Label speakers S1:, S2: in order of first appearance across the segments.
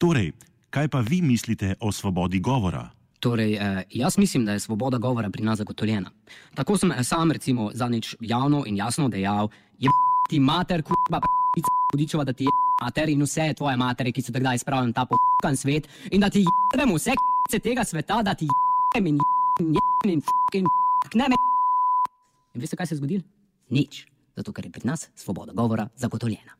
S1: Torej, kaj pa vi mislite o svobodi govora?
S2: Torej, eh, jaz mislim, da je svoboda govora pri nas zagotovljena. Tako sem eh, sam, recimo, zadnjič javno in jasno dejal: je ti mater, kurba, pica, hudičeva, da ti je mater in vse tvoje matere, ki so takdaj spravljeni ta pokan svet in da ti jebemo vse k***ce tega sveta, da ti jebem in jebem in fucking ne me. In veste, kaj se je zgodilo? Nič. Zato, ker je pri nas svoboda govora zagotovljena.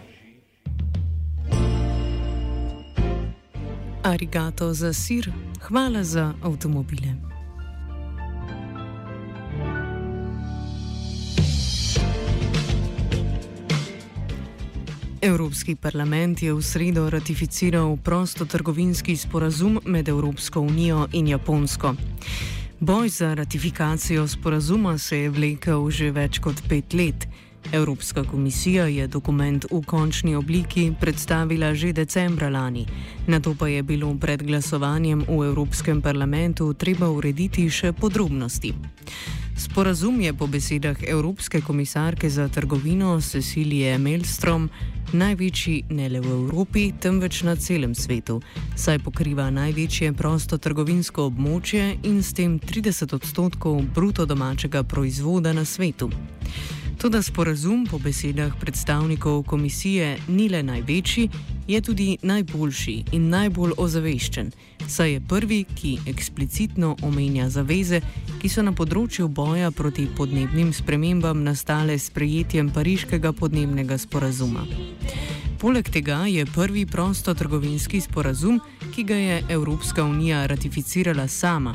S3: Arigato za sir, hvala za avtomobile. Evropski parlament je v sredo ratificiral prostotrgovinski sporazum med Evropsko unijo in Japonsko. Boj za ratifikacijo sporazuma se je vlekel že več kot pet let. Evropska komisija je dokument v končni obliki predstavila že decembra lani, na to pa je bilo pred glasovanjem v Evropskem parlamentu treba urediti še podrobnosti. Sporazum je po besedah Evropske komisarke za trgovino Cecilije Melstrom največji ne le v Evropi, temveč na celem svetu, saj pokriva največje prostotrgovinsko območje in s tem 30 odstotkov bruto domačega proizvoda na svetu. Tudi sporazum po besedah predstavnikov komisije ni le največji, je tudi najboljši in najbolj ozaveščen, saj je prvi, ki eksplicitno omenja zaveze, ki so na področju boja proti podnebnim spremembam nastale s prejetjem pariškega podnebnega sporazuma. Poleg tega je prvi prostotrgovinski sporazum, ki ga je Evropska unija ratificirala sama.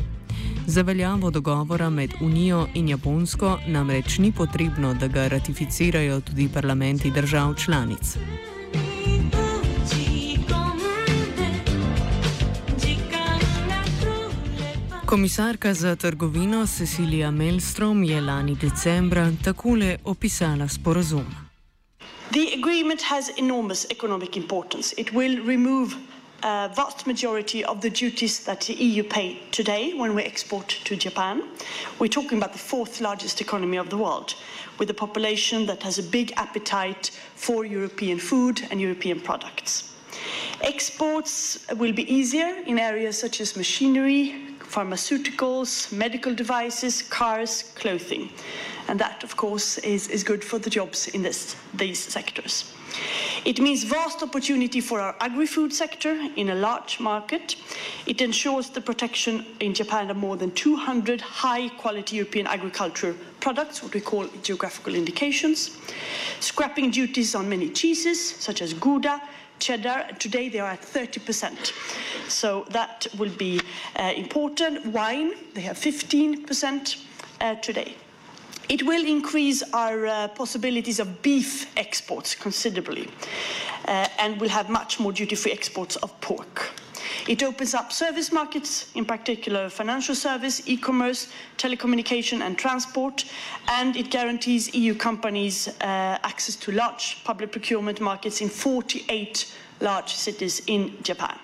S3: Za veljavo dogovora med Unijo in Japonsko namreč ni potrebno, da ga ratificirajo tudi parlamenti držav članic. Komisarka za trgovino Cecilija Melstrom je lani decembra takole opisala sporazum.
S4: The agreement has enormous economic importance. It will remove a vast majority of the duties that the EU pay today when we export to Japan. We're talking about the fourth largest economy of the world, with a population that has a big appetite for European food and European products. Exports will be easier in areas such as machinery, pharmaceuticals, medical devices, cars, clothing. And that, of course, is, is good for the jobs in this, these sectors. It means vast opportunity for our agri-food sector in a large market. It ensures the protection in Japan of more than 200 high-quality European agriculture products, what we call geographical indications. Scrapping duties on many cheeses, such as Gouda, cheddar. Today they are at 30%. So that will be uh, important. Wine, they have 15% uh, today. It will increase our uh, possibilities of beef exports considerably uh, and will have much more duty-free exports of pork. It opens up service markets, in particular financial service, e-commerce, telecommunication and transport, and it guarantees EU companies uh, access to large public procurement markets in 48 large cities in Japan.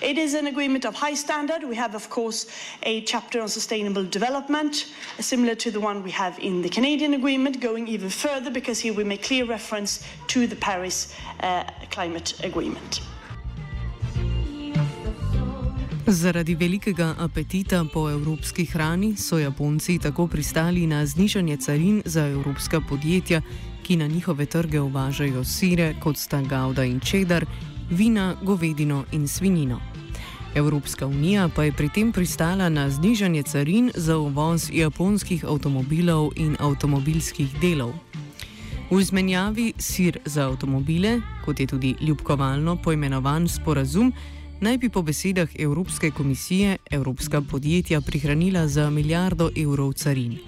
S4: It is an agreement of high standard. We have, of course, a chapter on sustainable development, similar to the one we have in the Canadian agreement, going even further because here we make clear reference to the Paris uh, Climate Agreement.
S3: Zaradi velikega apetita po evropski hrani so Japonci tako pristali na znižanje carin za evropska podjetja, ki na njihove trge uvažajo sire, kot sta Gauda in Čedar, vina, govedino in svinino. Evropska unija pa je pri tem pristala na znižanje carin za uvoz japonskih avtomobilov in avtomobilskih delov. V izmenjavi sir za avtomobile, kot je tudi ljubkovalno poimenovan sporazum, naj bi po besedah Evropske komisije evropska podjetja prihranila za milijardo evrov carin.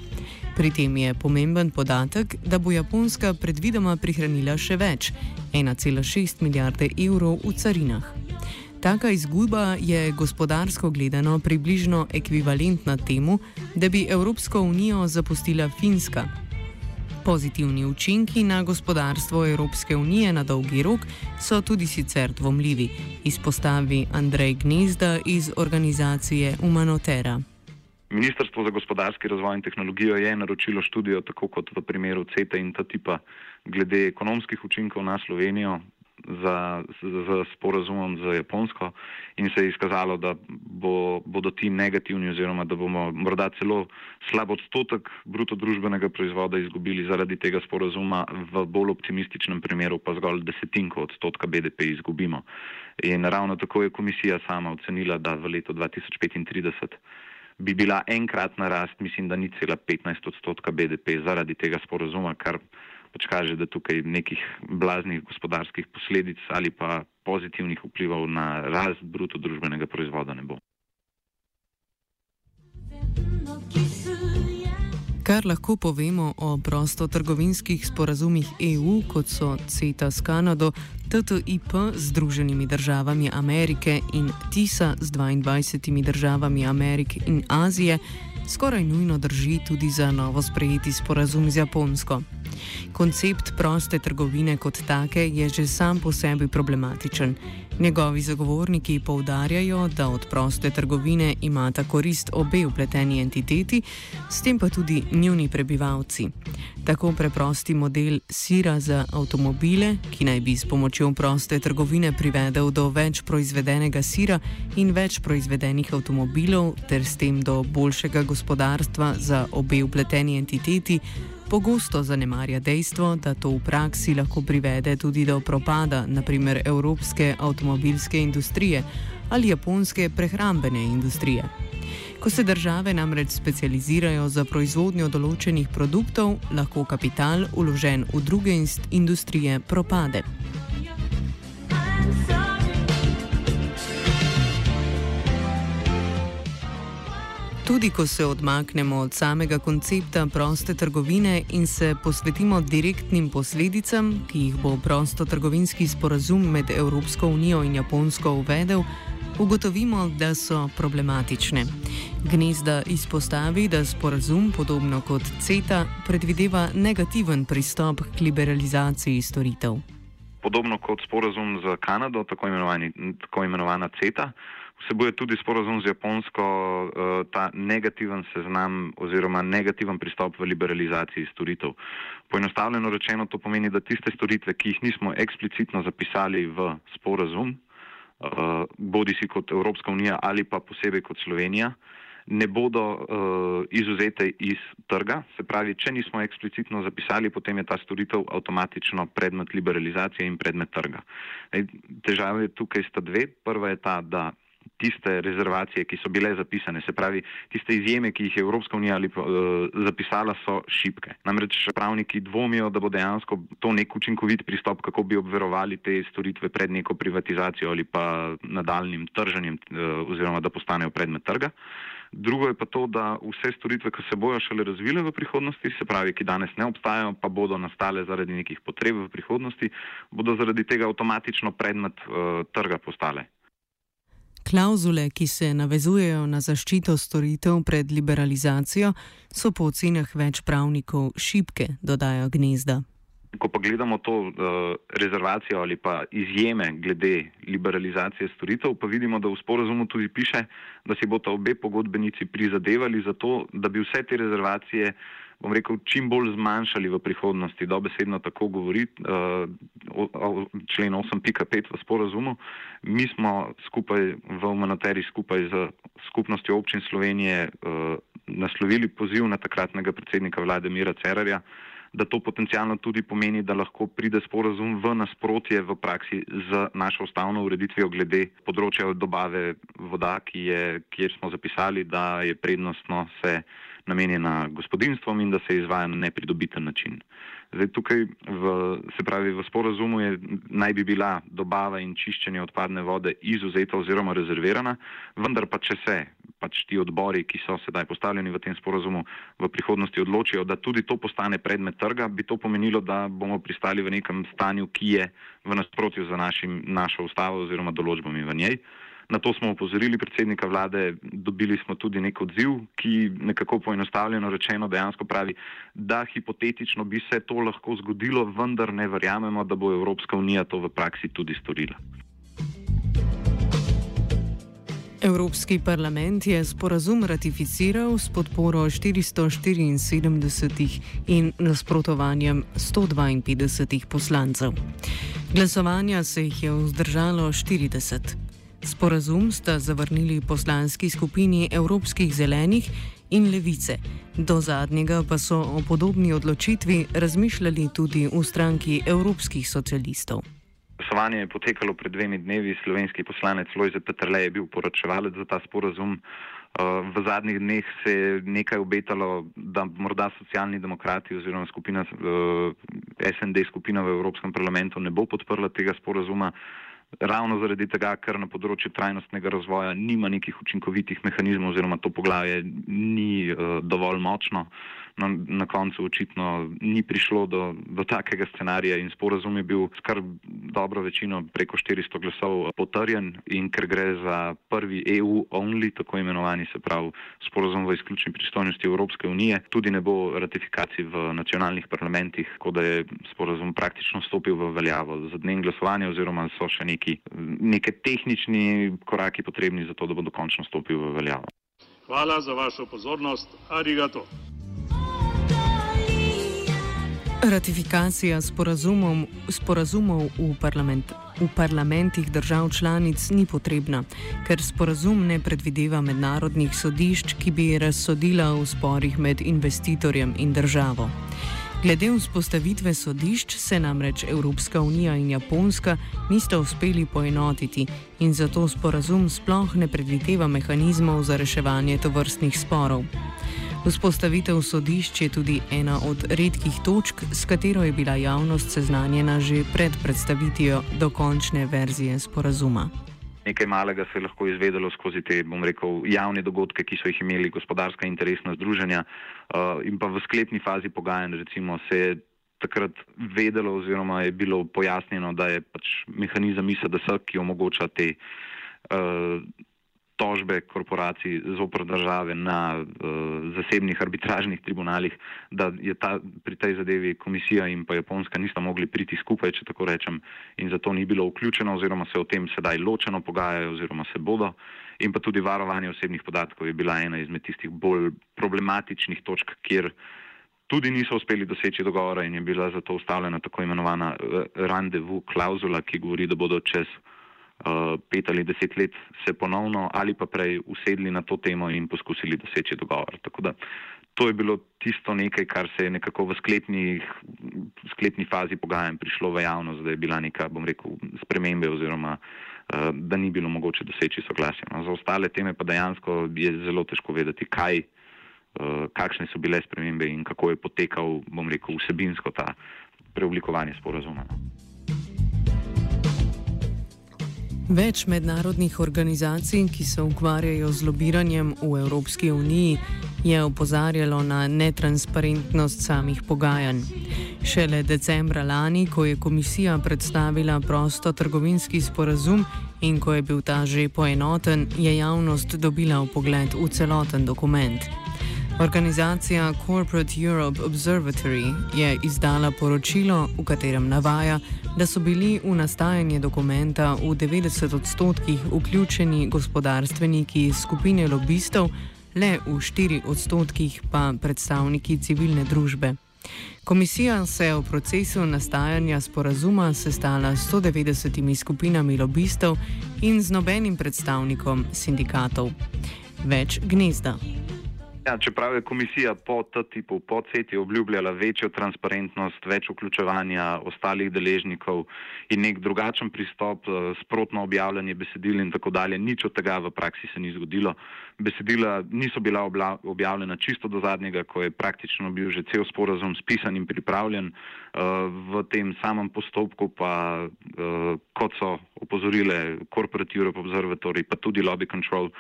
S3: Pri tem je pomemben podatek, da bo Japonska predvidoma prihranila še več, 1,6 milijarde evrov v carinah. Taka izguba je gospodarsko gledano približno ekvivalentna temu, da bi Evropsko unijo zapustila Finska. Pozitivni učinki na gospodarstvo Evropske unije na dolgi rok so tudi sicer dvomljivi, izpostavi Andrej Gnezda iz organizacije Humanotera.
S5: Ministrstvo za gospodarski razvoj in tehnologijo je naročilo študijo, tako kot v primeru CETA in ta tipa, glede ekonomskih učinkov na Slovenijo za, za sporazumom z Japonsko in se je izkazalo, da bo, bodo ti negativni oziroma da bomo morda celo slab odstotek bruto družbenega proizvoda izgubili zaradi tega sporazuma, v bolj optimističnem primeru pa zgolj desetinko odstotka BDP izgubimo. In ravno tako je komisija sama ocenila, da v letu 2035 bi bila enkratna rast, mislim, da ni cela 15 odstotka BDP zaradi tega sporazuma, kar pač kaže, da tukaj nekih blaznih gospodarskih posledic ali pa pozitivnih vplivov na rast bruto družbenega proizvoda ne bo.
S3: Kar lahko povemo o prostotrgovinskih sporazumih EU, kot so CETA s Kanado, TTIP z Združenimi državami Amerike in TISA z 22 državami Amerike in Azije, skoraj nujno drži tudi za novo sprejeti sporazum z Japonsko. Koncept proste trgovine kot take je že sam po sebi problematičen. Njegovi zagovorniki poudarjajo, da od proste trgovine imata korist obe upleteni entiteti, s tem pa tudi njuni prebivalci. Tako preprosti model sira za avtomobile, ki naj bi s pomočjo proste trgovine privedel do več proizvedenega sira in več proizvedenih avtomobilov, ter s tem do boljšega gospodarstva za obe upleteni entiteti, pogosto zanemarja dejstvo, da to v praksi lahko privede tudi do propada, naprimer evropske avtomobilske industrije ali japonske prehrambene industrije. Ko se države namreč specializirajo za proizvodnjo določenih produktov, lahko kapital, uložen v druge industrije, propade. Tudi ko se odmaknemo od samega koncepta proste trgovine in se posvetimo direktnim posledicam, ki jih bo prostotrgovinski sporazum med Evropsko unijo in Japonsko uvedel, ugotovimo, da so problematične. Gnezda izpostavi, da sporazum, podobno kot CETA, predvideva negativen pristop k liberalizaciji storitev.
S5: Podobno kot sporazum z Kanado, tako, tako imenovana CETA vsebuje tudi sporozum z Japonsko uh, ta negativen seznam oziroma negativen pristop v liberalizaciji storitev. Poenostavljeno rečeno to pomeni, da tiste storitve, ki jih nismo eksplicitno zapisali v sporozum, eh, bodi si kot Evropska unija ali pa posebej kot Slovenija, ne bodo uh, izuzete iz trga. Se pravi, če nismo eksplicitno zapisali, potem je ta storitev avtomatično predmet liberalizacije in predmet trga. Težave tukaj sta dve. Prva je ta, da tiste rezervacije, ki so bile zapisane, se pravi, tiste izjeme, ki jih je Evropska unija ali, uh, zapisala, so šipke. Namreč pravniki dvomijo, da bo dejansko to nek učinkovit pristop, kako bi obverovali te storitve pred neko privatizacijo ali pa nadaljnim trženjem, uh, oziroma da postanejo predmet trga. Drugo je pa to, da vse storitve, ki se bojo šele razvile v prihodnosti, se pravi, ki danes ne obstajajo, pa bodo nastale zaradi nekih potreb v prihodnosti, bodo zaradi tega avtomatično predmet uh, trga postale.
S3: Klauzule, ki se navezujejo na zaščito storitev pred liberalizacijo, so po ocenah več pravnikov šibke, dodaja gnezda.
S5: Ko pa gledamo to uh, rezervacijo ali pa izjeme glede liberalizacije storitev, pa vidimo, da v sporazumu tudi piše, da si bodo obe pogodbenici prizadevali za to, da bi vse te rezervacije bom rekel, čim bolj zmanjšali v prihodnosti. Dobesedno tako govori uh, člen 8.5 v sporazumu. Mi smo skupaj v Humanitari skupaj z skupnostjo občin Slovenije uh, naslovili poziv na takratnega predsednika vlade Mira Cerarja, da to potencialno tudi pomeni, da lahko pride sporazum v nasprotje v praksi z našo ustavno ureditvijo glede področja dobave voda, je, kjer smo zapisali, da je prednostno se namenjena gospodinstvom in da se izvaja na nepridobiten način. Zdaj, tukaj v, se pravi, v sporazumu je, naj bi bila dobava in čiščenje odpadne vode izuzeta oziroma rezervirana, vendar pa če se pač ti odbori, ki so sedaj postavljeni v tem sporazumu, v prihodnosti odločijo, da tudi to postane predmet trga, bi to pomenilo, da bomo pristali v nekem stanju, ki je v nasprotju z našim, našo ustavo oziroma določbami v njej. Na to smo upozorili predsednika vlade, dobili smo tudi nek odziv, ki nekako poenostavljeno rečeno dejansko pravi, da hipotetično bi se to lahko zgodilo, vendar ne verjamemo, da bo Evropska unija to v praksi tudi storila.
S3: Evropski parlament je sporazum ratificiral s podporo 474 in nasprotovanjem 152 poslancev. Glasovanja se jih je vzdržalo 40. Sporazum sta zavrnili poslanski skupini Evropskih zelenih in levice. Do zadnjega pa so o podobni odločitvi razmišljali tudi v stranki Evropskih socialistov.
S5: Glasovanje je potekalo pred dvemi dnevi. Slovenski poslanec Lojze Petrle je bil poročevalec za ta sporazum. V zadnjih dneh se je nekaj obetalo, da morda socialni demokrati oziroma skupina SND skupina v Evropskem parlamentu ne bo podprla tega sporazuma ravno zaradi tega, ker na področju trajnostnega razvoja nima nekih učinkovitih mehanizmov oziroma to poglavje ni uh, dovolj močno. No, na koncu očitno ni prišlo do, do takega scenarija in sporazum je bil skar dobro večino, preko 400 glasov, potrjen in ker gre za prvi EU-only, tako imenovani se pravi sporazum v izključni pristojnosti Evropske unije, tudi ne bo ratifikacij v nacionalnih parlamentih, tako da je sporazum praktično stopil v veljavo za dnem glasovanja oziroma so še neki, neke tehnični koraki potrebni za to, da bo dokončno stopil v veljavo.
S6: Hvala za vašo pozornost. Arigato.
S3: Ratifikacija sporazumov v, parlament, v parlamentih držav članic ni potrebna, ker sporazum ne predvideva mednarodnih sodišč, ki bi razsodila v sporih med investitorjem in državo. Glede vzpostavitve sodišč se namreč Evropska unija in Japonska nista uspeli poenotiti in zato sporazum sploh ne predvideva mehanizmov za reševanje tovrstnih sporov. Vzpostavitev sodišč je tudi ena od redkih točk, s katero je bila javnost seznanjena že pred predstavitvijo dokončne verzije sporazuma.
S5: Nekaj malega se je lahko izvedelo skozi te, bom rekel, javne dogodke, ki so jih imeli gospodarska interesna združenja uh, in pa v sklepni fazi pogajanj, recimo, se je takrat vedelo oziroma je bilo pojasnjeno, da je pač mehanizem ISDS, ki omogoča te uh, tožbe korporacij zopr države na uh, zasebnih arbitražnih tribunalih, da je ta, pri tej zadevi komisija in pa Japonska nista mogli priti skupaj, če tako rečem, in zato ni bilo vključeno oziroma se o tem sedaj ločeno pogajajo oziroma se bodo. In pa tudi varovanje osebnih podatkov je bila ena izmed tistih bolj problematičnih točk, kjer tudi niso uspeli doseči dogovora in je bila zato ustavljena tako imenovana uh, randevu klauzula, ki govori, da bodo čez pet ali deset let se ponovno ali pa prej usedli na to temo in poskusili doseči dogovor. Tako da to je bilo tisto nekaj, kar se je nekako v sklepni, sklepni fazi pogajanj prišlo v javnost, da je bila neka, bom rekel, spremembe oziroma uh, da ni bilo mogoče doseči soglasja. No, za ostale teme pa dejansko je zelo težko vedeti, kaj. Uh, kakšne so bile spremembe in kako je potekal, bom rekel, vsebinsko ta preoblikovanje sporozuma.
S3: Več mednarodnih organizacij, ki se ukvarjajo z lobiranjem v Evropski uniji, je opozarjalo na netransparentnost samih pogajanj. Šele decembra lani, ko je komisija predstavila prosto trgovinski sporazum in ko je bil ta že poenoten, je javnost dobila pogled v celoten dokument. Organizacija Corporate Europe Observatory je izdala poročilo, v katerem navaja, da so bili v nastajanje dokumenta v 90 odstotkih vključeni gospodarstveniki iz skupine lobistov, le v 4 odstotkih pa predstavniki civilne družbe. Komisija se je v procesu nastajanja sporazuma sestala s 190 skupinami lobistov in z nobenim predstavnikom sindikatov. Več gnezda.
S5: Ja, čeprav je komisija po TTIP-u, po CETI obljubljala večjo transparentnost, več vključevanja ostalih deležnikov in nek drugačen pristop, eh, sprotno objavljanje besedil in tako dalje, nič od tega v praksi se ni zgodilo. Besedila niso bila objavljena čisto do zadnjega, ko je praktično bil že cel sporazum spisan in pripravljen. Eh, v tem samem postopku pa, eh, kot so opozorile Corporate Europe Observatory, pa tudi Lobby Control,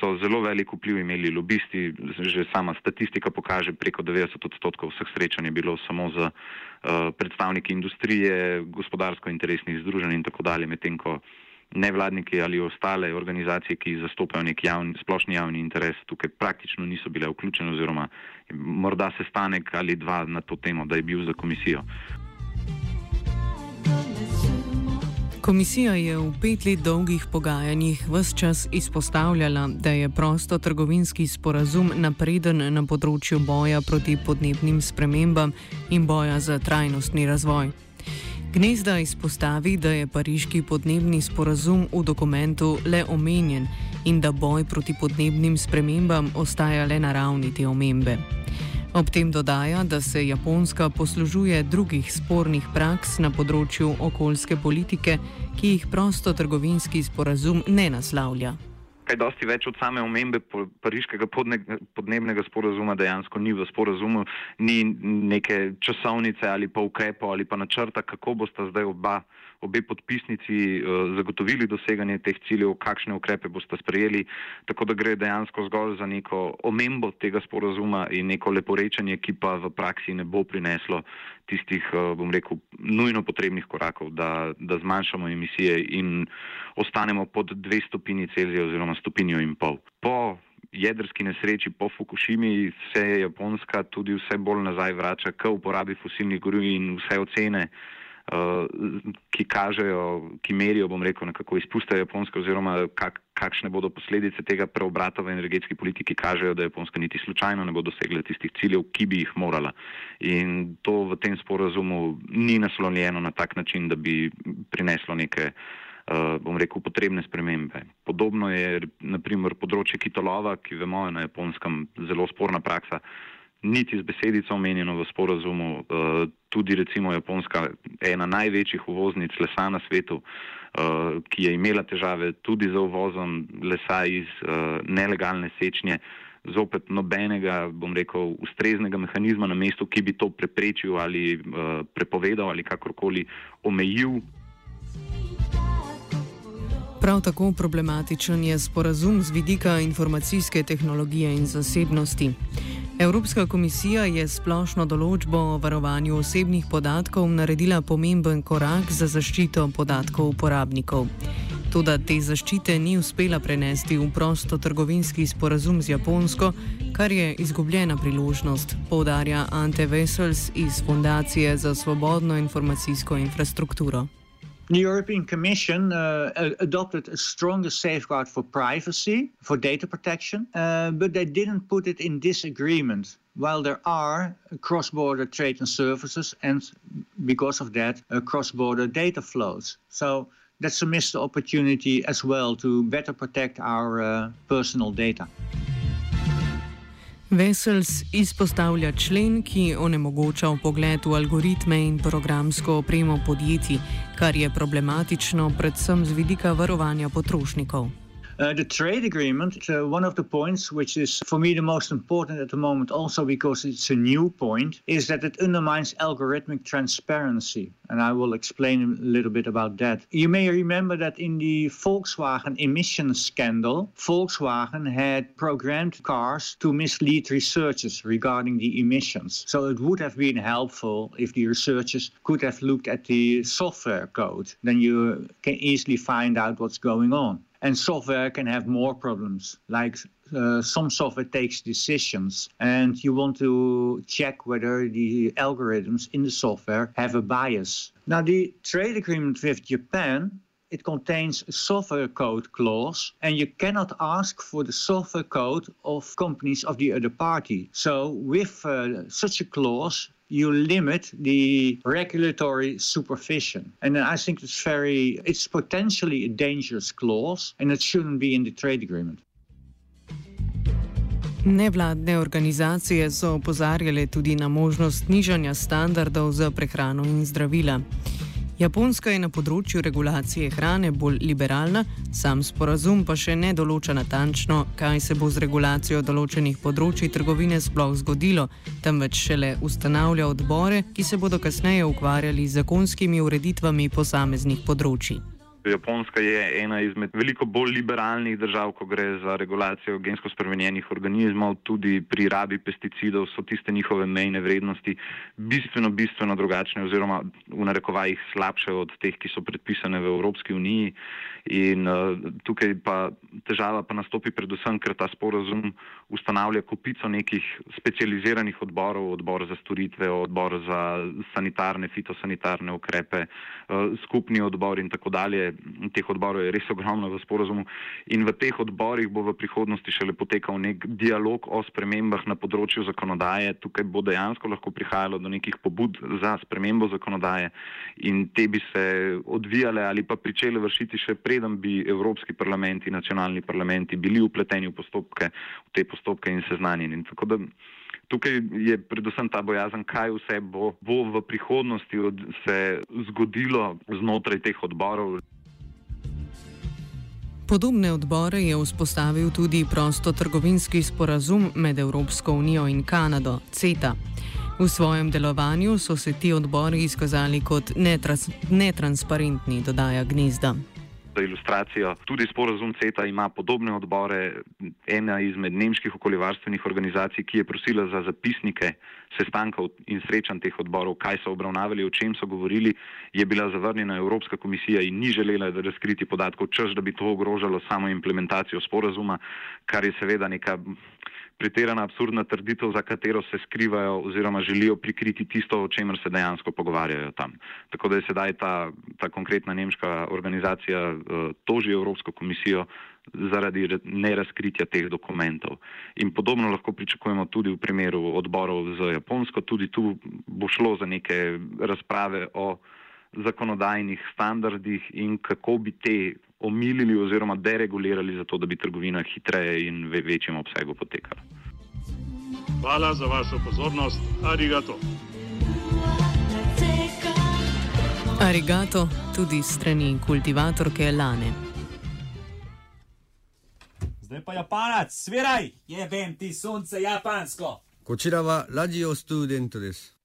S5: so zelo velik vpliv imeli lobisti, že sama statistika pokaže, preko 90 odstotkov vseh srečanj je bilo samo z uh, predstavniki industrije, gospodarsko-interesnih združenj in tako dalje, medtem ko nevladniki ali ostale organizacije, ki zastopajo nek javni, splošni javni interes, tukaj praktično niso bile vključene oziroma morda sestanek ali dva na to temo, da je bil za komisijo.
S3: Komisija je v pet let dolgih pogajanjih vse čas izpostavljala, da je prostotrgovinski sporazum napreden na področju boja proti podnebnim spremembam in boja za trajnostni razvoj. Gnezda izpostavi, da je pariški podnebni sporazum v dokumentu le omenjen in da boj proti podnebnim spremembam ostaja le na ravni te omembe. Ob tem dodaja, da se Japonska poslužuje drugih spornih praks na področju okoljske politike, ki jih prostotrgovinski sporazum ne naslavlja.
S5: Kaj dosti več od same omembe pariškega podnebnega sporazuma dejansko ni v sporazumu, ni neke časovnice ali pa ukrepov ali pa načrta, kako boste zdaj oba obe podpisnici uh, zagotovili doseganje teh ciljev, kakšne ukrepe boste sprejeli, tako da gre dejansko zgolj za neko omembo tega sporazuma in neko leporečenje, ki pa v praksi ne bo prineslo tistih, uh, bom rekel, nujno potrebnih korakov, da, da zmanjšamo emisije in ostanemo pod dve stopinji Celzija oziroma stopinjo in pol. Po jedrski nesreči po Fukushimi se je Japonska tudi vse bolj nazaj vrača k uporabi fosilnih goriv in vse ocene ki kažejo, ki merijo, bom rekel, nekako izpuste Japonske oziroma kak, kakšne bodo posledice tega preobrata v energetski politiki, kažejo, da Japonska niti slučajno ne bo dosegla tistih ciljev, ki bi jih morala. In to v tem sporazumu ni naslonjeno na tak način, da bi prineslo neke. Uh, bom rekel, potrebne spremembe. Podobno je, naprimer, področje kitolova, ki vemo, je na japonskem zelo sporna praksa. Niti z besedico omenjeno v sporazumu, uh, tudi recimo Japonska, ena največjih uvoznic lesa na svetu, uh, ki je imela težave tudi z uvozom lesa iz uh, nelegalne sečnje, zopet nobenega, bom rekel, ustreznega mehanizma na mestu, ki bi to preprečil ali prepovedal ali kakorkoli omejil.
S3: Prav tako problematičen je sporazum z vidika informacijske tehnologije in zasebnosti. Evropska komisija je splošno določbo o varovanju osebnih podatkov naredila pomemben korak za zaščito podatkov uporabnikov. Toda te zaščite ni uspela prenesti v prosto trgovinski sporazum z Japonsko, kar je izgubljena priložnost, povdarja Ante Vesels iz Fundacije za svobodno informacijsko infrastrukturo.
S7: The European Commission uh, adopted a stronger safeguard for privacy, for data protection, uh, but they didn't put it in this agreement. While there are cross border trade and services, and because of that, uh, cross border data flows. So that's a missed opportunity as well to better protect our uh, personal data.
S3: Vesels izpostavlja člen, ki onemogoča pogled v algoritme in programsko opremo podjetij, kar je problematično predvsem z vidika varovanja potrošnikov.
S7: Uh, the trade agreement, uh, one of the points which is for me the most important at the moment, also because it's a new point, is that it undermines algorithmic transparency. And I will explain a little bit about that. You may remember that in the Volkswagen emissions scandal, Volkswagen had programmed cars to mislead researchers regarding the emissions. So it would have been helpful if the researchers could have looked at the software code. Then you can easily find out what's going on. And software can have more problems, like uh, some software takes decisions, and you want to check whether the algorithms in the software have a bias. Now, the trade agreement with Japan it contains a software code clause, and you cannot ask for the software code of companies of the other party. So, with uh, such a clause, you limit the regulatory supervision. And I think it's very, it's potentially a dangerous clause, and it shouldn't be in the trade agreement.
S3: Nevladne organizacije so opozarjale tudi na možnost nižanja standardov za prehrano in zdravila. Japonska je na področju regulacije hrane bolj liberalna, sam sporazum pa še ne določa natančno, kaj se bo z regulacijo določenih področji trgovine sploh zgodilo, temveč šele ustanavlja odbore, ki se bodo kasneje ukvarjali z zakonskimi ureditvami posameznih področji.
S5: Japonska je ena izmed veliko bolj liberalnih držav, ko gre za regulacijo gensko spremenjenih organizmov, tudi pri rabi pesticidov so tiste njihove mejne vrednosti bistveno, bistveno drugačne oziroma v narekovajih slabše od teh, ki so predpisane v Evropski uniji. In uh, tukaj pa težava pa nastopi predvsem, ker ta sporozum ustanavlja kupico nekih specializiranih odborov, odbor za storitve, odbor za sanitarne, fitosanitarne ukrepe, uh, skupni odbor in tako dalje teh odborov je res ogromno v sporozumu in v teh odborih bo v prihodnosti šele potekal nek dialog o spremembah na področju zakonodaje. Tukaj bo dejansko lahko prihajalo do nekih pobud za spremembo zakonodaje in te bi se odvijale ali pa pričele vršiti še preden bi Evropski parlament in nacionalni parlamenti bili upleteni v postopke, v te postopke in seznanjeni. Tako da Tukaj je predvsem ta bojazen, kaj vse bo, bo v prihodnosti se zgodilo znotraj teh odborov.
S3: Podobne odbore je vzpostavil tudi prostotrgovinski sporazum med Evropsko unijo in Kanado, CETA. V svojem delovanju so se ti odbori izkazali kot netrans netransparentni, dodaja Gnezda.
S5: Za ilustracijo, tudi sporozum CETA ima podobne odbore. Ena izmed nemških okoljevarstvenih organizacij, ki je prosila za zapisnike sestankov in srečanj teh odborov, kaj so obravnavali, o čem so govorili, je bila zavrnjena Evropska komisija in ni želela razkriti podatkov, čež da bi to ogrožalo samo implementacijo sporozuma, kar je seveda neka pretirana absurdna trditev, za katero se skrivajo oziroma želijo prikriti tisto, o čemer se dejansko pogovarjajo tam. Tako da je sedaj ta, ta konkretna nemška organizacija uh, toži Evropsko komisijo zaradi nerazkritja teh dokumentov. In podobno lahko pričakujemo tudi v primeru odborov z Japonsko, tudi tu bo šlo za neke razprave o zakonodajnih standardih in kako bi te omilili oziroma deregulirali, zato da bi trgovina hitreje in v večjem obsegu potekala.
S6: Hvala za vašo pozornost. Arigato.
S3: Arigato tudi strani kultivatorke Lane.
S8: Zdaj pa Japanac, sviraj, jebem ti sonce japansko.
S9: Kočirava radio student です。